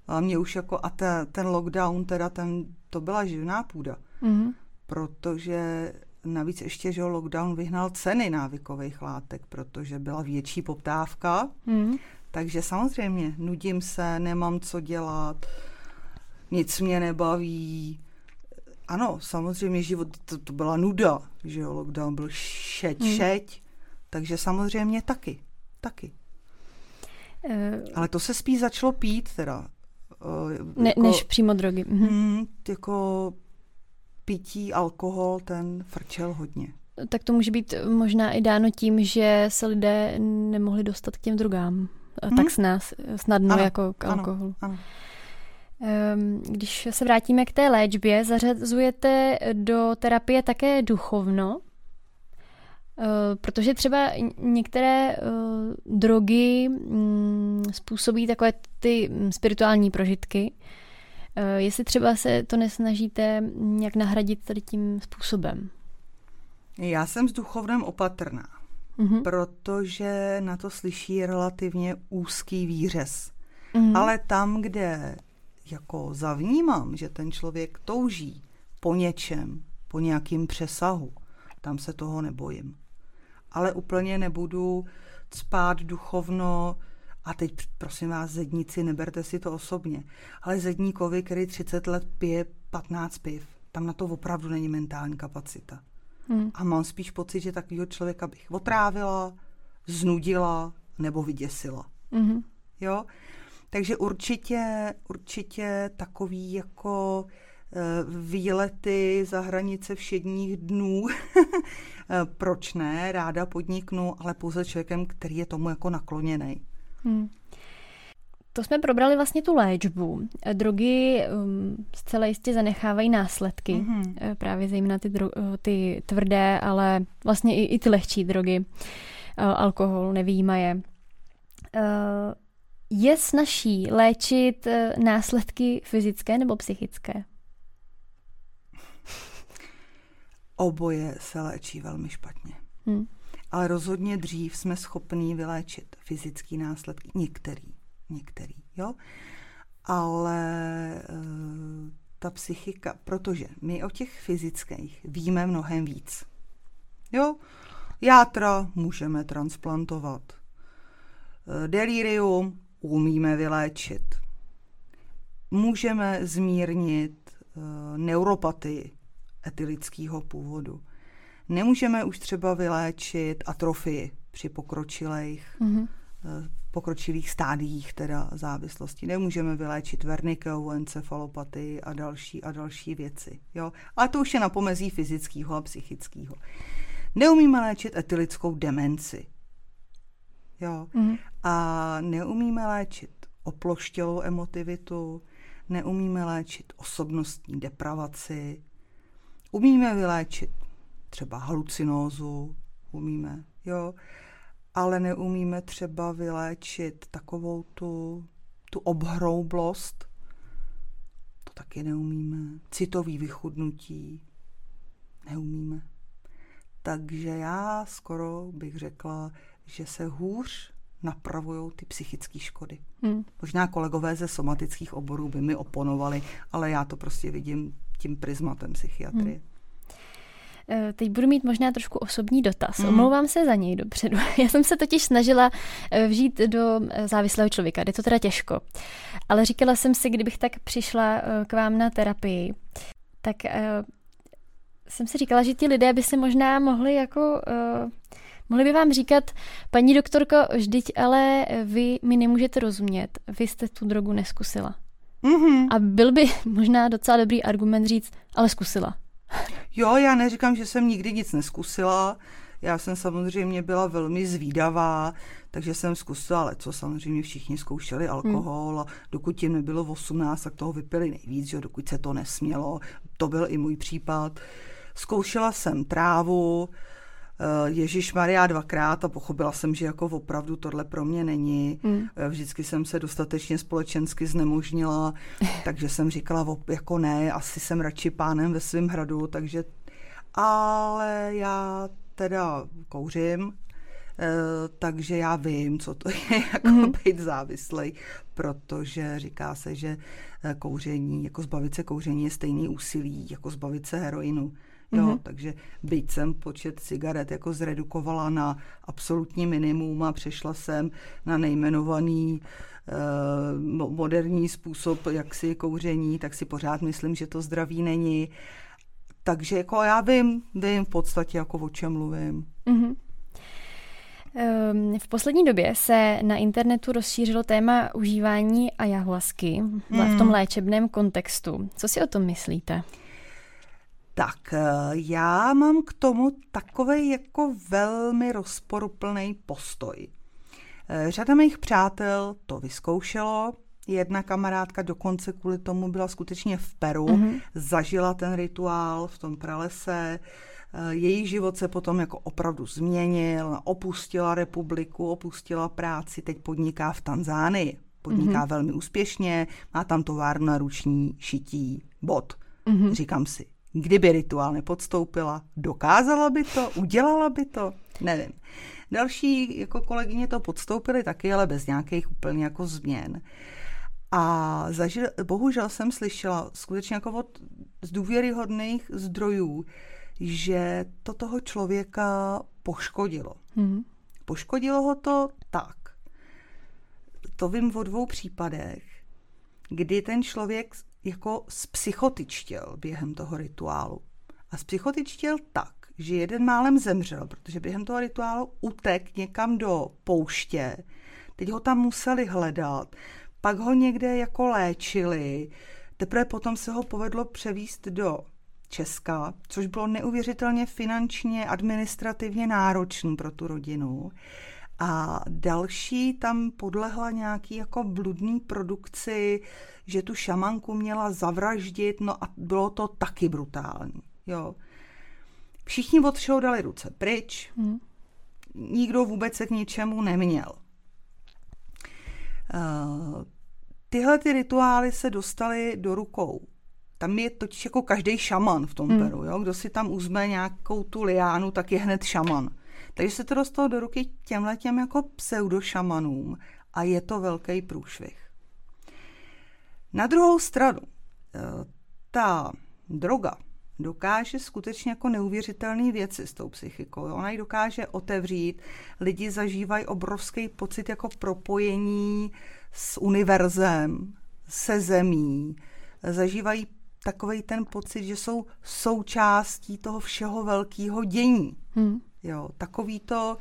A mě už jako, a te, ten lockdown teda, ten, to byla živná půda. Mm-hmm. Protože navíc ještě, že lockdown vyhnal ceny návykových látek, protože byla větší poptávka. Mm. Takže samozřejmě, nudím se, nemám co dělat, nic mě nebaví. Ano, samozřejmě život, to, to byla nuda, že jo, lockdown byl šeť, hmm. šeť, takže samozřejmě taky, taky. Uh, Ale to se spíš začalo pít teda. Uh, ne, jako, než přímo drogy. Mhm. Mm, jako pití, alkohol, ten frčel hodně. Tak to může být možná i dáno tím, že se lidé nemohli dostat k těm drogám hmm. tak snaz, snadno ano, jako k alkoholu. Ano, ano. Když se vrátíme k té léčbě, zařazujete do terapie také duchovno, ehm, protože třeba některé ehm, drogy mm, způsobí takové ty spirituální prožitky. Jestli třeba se to nesnažíte nějak nahradit tady tím způsobem? Já jsem s duchovnem opatrná mm-hmm. protože na to slyší relativně úzký výřez. Mm-hmm. Ale tam, kde jako zavnímám, že ten člověk touží po něčem, po nějakým přesahu, tam se toho nebojím. Ale úplně nebudu spát duchovno, a teď prosím vás, zedníci, neberte si to osobně, ale zedníkovi, který 30 let pije 15 piv, tam na to opravdu není mentální kapacita. Hmm. A mám spíš pocit, že takového člověka bych otrávila, znudila nebo vyděsila. Hmm. Jo? Takže určitě, určitě takový jako eh, výlety za hranice všedních dnů, (laughs) eh, proč ne, ráda podniknu, ale pouze člověkem, který je tomu jako nakloněný. Hmm. To jsme probrali vlastně tu léčbu. Drogy um, zcela jistě zanechávají následky, mm-hmm. právě zejména ty, dro- eh, ty tvrdé, ale vlastně i, i ty lehčí drogy, uh, alkohol, nevýjímaje. Uh, je snažší léčit uh, následky fyzické nebo psychické? Oboje se léčí velmi špatně. Hmm. Ale rozhodně dřív jsme schopní vyléčit fyzický následky. Některý některý, jo. Ale e, ta psychika, protože my o těch fyzických víme mnohem víc. Jo, játra můžeme transplantovat. E, delirium umíme vyléčit. Můžeme zmírnit e, neuropatii etylického původu. Nemůžeme už třeba vyléčit atrofii při pokročilých mm-hmm pokročilých stádiích teda závislosti. Nemůžeme vyléčit vernikou, encefalopatii a další a další věci. Jo? Ale to už je na pomezí fyzického a psychického. Neumíme léčit etylickou demenci. Jo? Mm. A neumíme léčit oploštělou emotivitu, neumíme léčit osobnostní depravaci, umíme vyléčit třeba halucinózu, umíme, jo ale neumíme třeba vyléčit takovou tu, tu obhroublost. To taky neumíme. Citový vychudnutí. Neumíme. Takže já skoro bych řekla, že se hůř napravují ty psychické škody. Hmm. Možná kolegové ze somatických oborů by mi oponovali, ale já to prostě vidím tím prismatem psychiatrie. Hmm. Eh, teď budu mít možná trošku osobní dotaz. Mm. Omlouvám se za něj dopředu. (laughs) Já jsem se totiž snažila eh, vžít do eh, závislého člověka. Jde to teda těžko. Ale říkala jsem si, kdybych tak přišla k vám na terapii, tak jsem si říkala, že ti lidé by se možná mohli jako... Mohli by vám říkat, paní doktorko, vždyť ale vy mi nemůžete rozumět, vy jste tu drogu neskusila. Mm-hmm. A byl by možná docela dobrý argument říct, ale zkusila. Jo, já neříkám, že jsem nikdy nic neskusila. Já jsem samozřejmě byla velmi zvídavá, takže jsem zkusila, ale co samozřejmě všichni zkoušeli alkohol a dokud jim nebylo 18, tak toho vypili nejvíc, že dokud se to nesmělo. To byl i můj případ. Zkoušela jsem trávu, Ježíš Maria dvakrát a pochopila jsem, že jako opravdu tohle pro mě není. Mm. Vždycky jsem se dostatečně společensky znemožnila, (laughs) takže jsem říkala jako ne, asi jsem radši pánem ve svém hradu, takže ale já teda kouřím, eh, takže já vím, co to je (laughs) jako mm. být závislý, protože říká se, že kouření, jako zbavit se kouření je stejný úsilí, jako zbavit se heroinu. Jo, mm-hmm. takže byť jsem počet cigaret jako zredukovala na absolutní minimum a přešla jsem na nejmenovaný uh, moderní způsob jaksi kouření, tak si pořád myslím, že to zdraví není. Takže jako já vím, vím v podstatě jako o čem mluvím. Mm-hmm. V poslední době se na internetu rozšířilo téma užívání ayahuasky v tom mhm. léčebném kontextu. Co si o tom myslíte? Tak eh, já mám k tomu takový jako velmi rozporuplný postoj. Eh, řada mých přátel to vyzkoušelo, jedna kamarádka dokonce kvůli tomu byla skutečně v Peru, mm-hmm. zažila ten rituál v tom pralese, eh, její život se potom jako opravdu změnil, opustila republiku, opustila práci, teď podniká v Tanzánii. Podniká mm-hmm. velmi úspěšně, má tam továrnu na ruční šití bot. Mm-hmm. Říkám si, Kdyby rituál nepodstoupila, dokázala by to, udělala by to, nevím. Další jako kolegyně to podstoupily taky, ale bez nějakých úplně jako změn. A zažil, bohužel jsem slyšela skutečně jako od z důvěryhodných zdrojů, že to toho člověka poškodilo. Hmm. Poškodilo ho to tak. To vím o dvou případech, kdy ten člověk jako spsychotičtěl během toho rituálu. A spsychotičtěl tak, že jeden málem zemřel, protože během toho rituálu utek někam do pouště. Teď ho tam museli hledat, pak ho někde jako léčili, teprve potom se ho povedlo převíst do Česka, což bylo neuvěřitelně finančně, administrativně náročný pro tu rodinu. A další tam podlehla nějaký jako bludný produkci, že tu šamanku měla zavraždit, no a bylo to taky brutální. Jo. Všichni od všeho dali ruce pryč, hmm. nikdo vůbec se k ničemu neměl. Uh, tyhle ty rituály se dostaly do rukou. Tam je totiž jako každý šaman v tom hmm. Peru. Jo? Kdo si tam uzme nějakou tu liánu, tak je hned šaman. Takže se to dostalo do ruky těmhle těm jako pseudošamanům a je to velký průšvih. Na druhou stranu, eh, ta droga dokáže skutečně jako neuvěřitelné věci s tou psychikou. Ona ji dokáže otevřít, lidi zažívají obrovský pocit jako propojení s univerzem, se zemí, zažívají takový ten pocit, že jsou součástí toho všeho velkého dění. Hmm. Jo, takový to,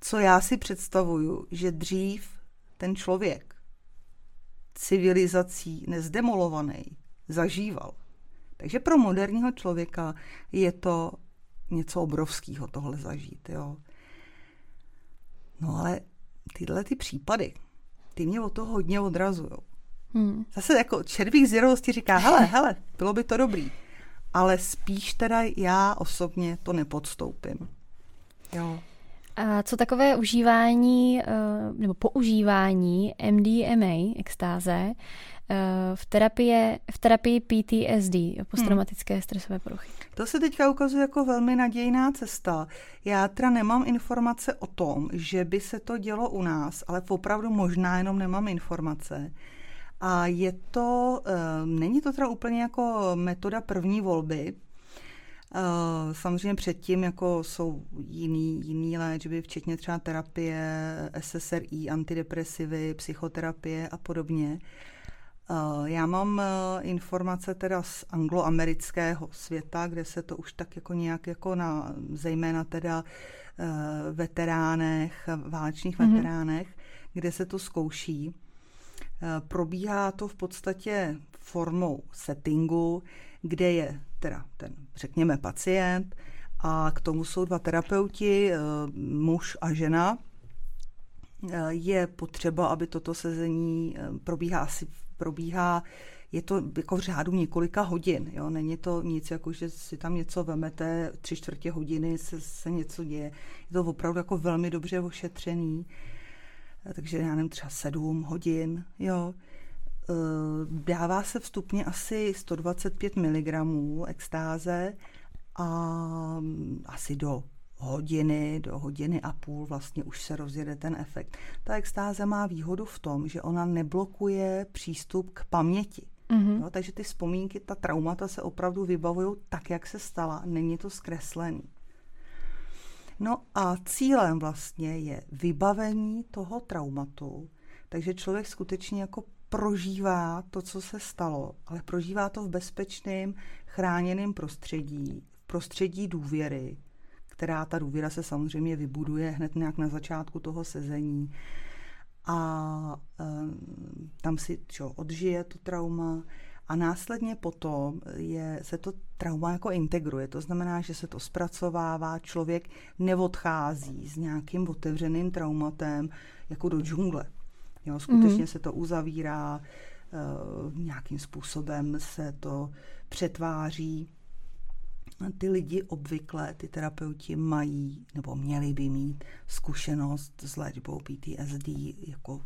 co já si představuju, že dřív ten člověk civilizací nezdemolovaný zažíval. Takže pro moderního člověka je to něco obrovského tohle zažít. Jo. No ale tyhle ty případy, ty mě od toho hodně odrazují. Hmm. Zase jako červík zvědavosti říká, hele, (laughs) hele, bylo by to dobrý. Ale spíš teda já osobně to nepodstoupím. Jo. A co takové užívání eh, nebo používání MDMA, extáze, eh, v terapii, v terapii PTSD, posttraumatické hmm. stresové poruchy? To se teďka ukazuje jako velmi nadějná cesta. Já teda nemám informace o tom, že by se to dělo u nás, ale opravdu možná jenom nemám informace. A je to, eh, není to teda úplně jako metoda první volby, samozřejmě předtím jako jsou jiný, jiný léčby, včetně třeba terapie, SSRI, antidepresivy, psychoterapie a podobně. Eh, já mám eh, informace teda z angloamerického světa, kde se to už tak jako nějak jako na, zejména teda veteránech, válečných mm-hmm. veteránech, kde se to zkouší. Probíhá to v podstatě formou settingu, kde je teda ten, řekněme, pacient a k tomu jsou dva terapeuti, eh, muž a žena. Eh, je potřeba, aby toto sezení eh, probíhá asi probíhá je to jako v řádu několika hodin. Jo? Není to nic, jako že si tam něco vemete, tři čtvrtě hodiny se, se něco děje. Je to opravdu jako velmi dobře ošetřený. Takže já nevím, třeba sedm hodin. Jo? Eh, dává se vstupně asi 125 mg extáze a mm, asi do hodiny, do hodiny a půl vlastně už se rozjede ten efekt. Ta extáze má výhodu v tom, že ona neblokuje přístup k paměti. Mm-hmm. No, takže ty vzpomínky, ta traumata se opravdu vybavují tak, jak se stala. Není to zkreslený. No a cílem vlastně je vybavení toho traumatu, takže člověk skutečně jako prožívá to, co se stalo, ale prožívá to v bezpečném, chráněném prostředí, v prostředí důvěry, která ta důvěra se samozřejmě vybuduje hned nějak na začátku toho sezení. A um, tam si čo, odžije to trauma a následně potom je, se to trauma jako integruje. To znamená, že se to zpracovává, člověk neodchází s nějakým otevřeným traumatem jako do džungle. Jo, skutečně mm. se to uzavírá, uh, nějakým způsobem se to přetváří. Ty lidi obvykle, ty terapeuti mají, nebo měli by mít zkušenost s léčbou PTSD, jako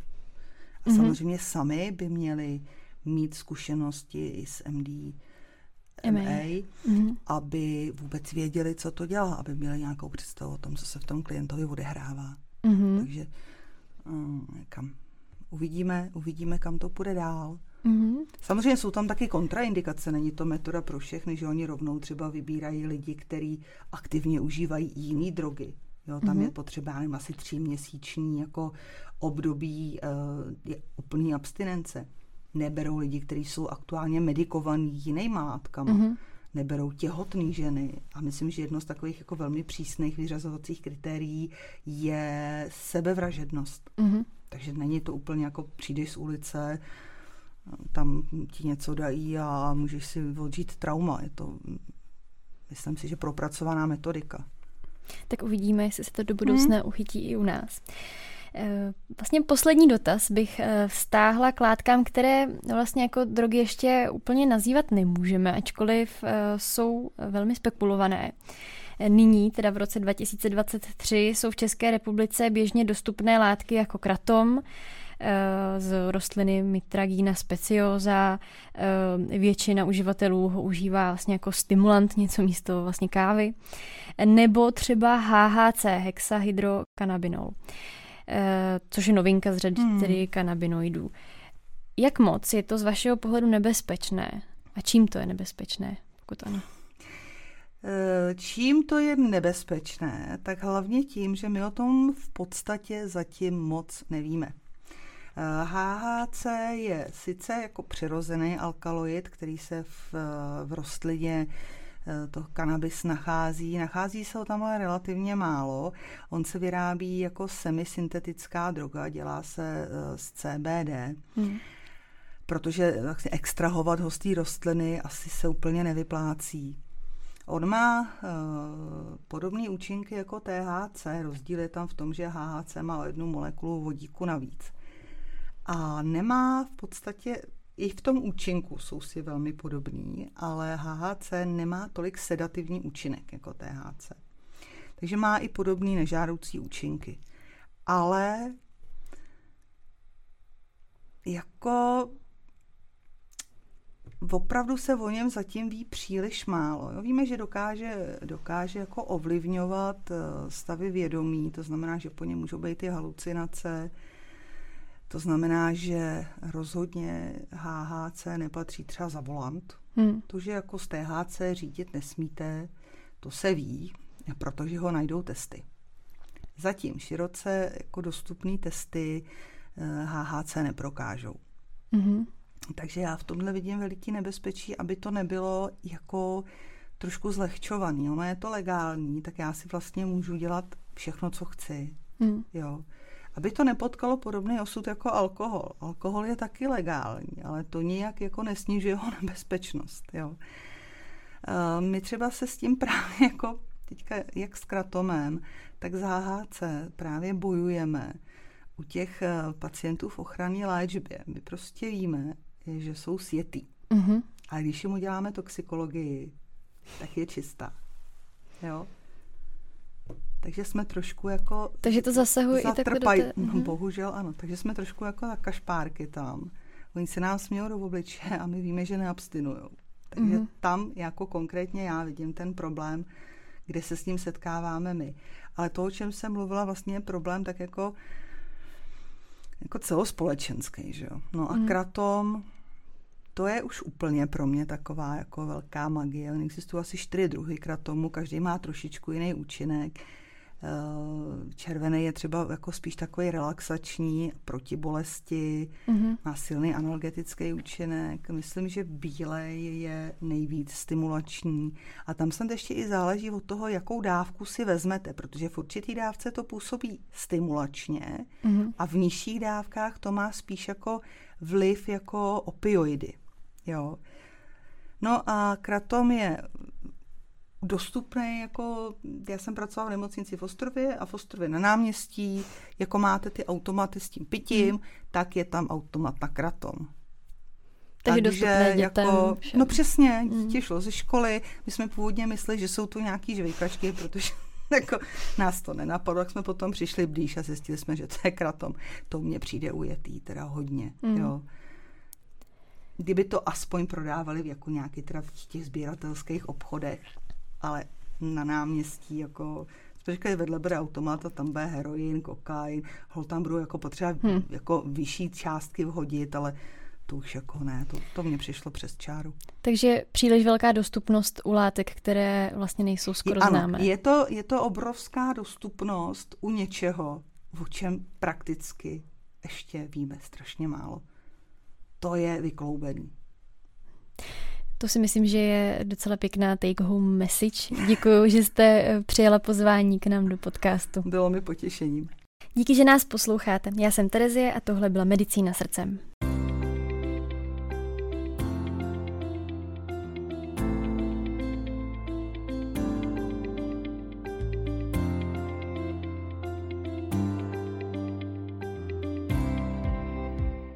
a mm. samozřejmě sami by měli mít zkušenosti i s MD, MA, mm. aby vůbec věděli, co to dělá, aby měli nějakou představu o tom, co se v tom klientovi odehrává. Mm. Takže um, kam Uvidíme, uvidíme, kam to půjde dál. Mm-hmm. Samozřejmě jsou tam taky kontraindikace, není to metoda pro všechny, že oni rovnou třeba vybírají lidi, kteří aktivně užívají jiné drogy. Jo, tam mm-hmm. je potřeba, nevím, asi tříměsíční jako období uh, úplný abstinence. Neberou lidi, kteří jsou aktuálně medikovaní jinýma látkama. Mm-hmm. Neberou těhotné ženy. A myslím, že jedno z takových jako velmi přísných vyřazovacích kritérií je sebevražednost. Mm-hmm. Takže není to úplně jako přijdeš z ulice, tam ti něco dají a můžeš si odžít trauma. Je to, myslím si, že propracovaná metodika. Tak uvidíme, jestli se to do budoucna hmm. uchytí i u nás. Eh, vlastně poslední dotaz bych eh, vztáhla k látkám, které vlastně jako drogy ještě úplně nazývat nemůžeme, ačkoliv eh, jsou velmi spekulované. Nyní, teda v roce 2023, jsou v České republice běžně dostupné látky jako kratom, z rostliny Mitragina speciosa. Většina uživatelů ho užívá vlastně jako stimulant, něco místo vlastně kávy. Nebo třeba HHC, hexahydrokanabinol. Eh, což je novinka z řady hmm. tedy kanabinoidů. Jak moc je to z vašeho pohledu nebezpečné? A čím to je nebezpečné, pokud ano? Eh, čím to je nebezpečné? Tak hlavně tím, že my o tom v podstatě zatím moc nevíme. HHC eh, je sice jako přirozený alkaloid, který se v, v rostlině Eh, to kanabis nachází. Nachází se ho tam ale relativně málo. On se vyrábí jako semisyntetická droga, dělá se z CBD. Hmm. Protože vlastně extrahovat ho z té rostliny asi se úplně nevyplácí. On má uh, podobné účinky jako THC, rozdíl je tam v tom, že HHC má jednu molekulu vodíku navíc. A nemá v podstatě i v tom účinku jsou si velmi podobní, ale HHC nemá tolik sedativní účinek jako THC. Takže má i podobný nežádoucí účinky. Ale jako opravdu se o něm zatím ví příliš málo. Jo, víme, že dokáže, dokáže jako ovlivňovat eh, stavy vědomí, to znamená, že po něm můžou být i halucinace, to znamená, že rozhodně HHC nepatří třeba za volant. Hmm. To, že jako z THC řídit nesmíte, to se ví, protože ho najdou testy. Zatím široce jako dostupné testy HHC eh, neprokážou. hmm Takže já v tomhle vidím veliký nebezpečí, aby to nebylo jako trošku zlehčovaný. Ono je to legální, tak já si vlastně můžu dělat všechno, co chci. Hmm. Jo aby to nepotkalo podobný osud jako alkohol. Alkohol je taky legální, ale to nijak jako nesnižuje jeho nebezpečnost. Jo. Eh, my třeba se s tím právě jako teďka jak s kratomem, tak s HHC právě bojujeme u těch eh, pacientů v ochranné léčbě. My prostě víme, že jsou světý. Mm-hmm. A když jim uděláme toxikologii, tak je čistá. Jo? Takže jsme trošku jako... Takže to zasahuje i takhle do té... No, bohužel ano. Takže jsme trošku jako na kašpárky tam. Oni se nám smějou do obličeje a my víme, že neabstinujou. Takže mm-hmm. tam jako konkrétně já vidím ten problém, kde se s ním setkáváme my. Ale to, o čem jsem mluvila, vlastně je problém tak jako, jako celospolečenský, že jo. No a mm. kratom, to je už úplně pro mě taková jako velká magie. Existují asi čtyři druhy kratomu, každý má trošičku jiný účinek. Eh, červený je třeba jako spíš takový relaxační, proti bolesti, mm-hmm. má silný analgetický účinek. Myslím, že bílej je nejvíc stimulační. A tam snad ještě i záleží od toho, jakou dávku si vezmete, protože v určitý dávce to působí stimulačně mm-hmm. a v nižších dávkách to má spíš jako vliv jako opioidy. Jo. No a kratom je dostupný, jako já jsem pracovala v nemocnici v Ostrově a v Ostrově na náměstí, jako máte ty automaty s tím pitím, hmm. tak je tam automat na kratom. Takže, Takže dětem, jako, všem. no přesně, dítě šlo ze školy, my jsme původně mysleli, že jsou tu nějaký žvejkačky, protože (laughs) jako nás to nenapadlo, tak jsme potom přišli blíž a zjistili jsme, že to je kratom. To mně přijde ujetý, teda hodně, hmm. jo. Kdyby to aspoň prodávali v jako nějaký teda v těch sběratelských obchodech, ale na náměstí jako říkali, vedle bude automat a tam bude heroin, kokain, hol tam budou jako potřeba hmm. jako vyšší částky vhodit, ale to už jako ne, to, to mě přišlo přes čáru. Takže příliš velká dostupnost u látek, které vlastně nejsou skoro ano, známé. Je to, je to obrovská dostupnost u něčeho, o čem prakticky ještě víme strašně málo. To je vykloubený. To si myslím, že je docela pěkná take home message. Děkuji, že jste eh, přijala pozvání k nám do podcastu. Bylo mi potěšením. Díky, že nás posloucháte. Já jsem Terezie a tohle byla Medicína srdcem.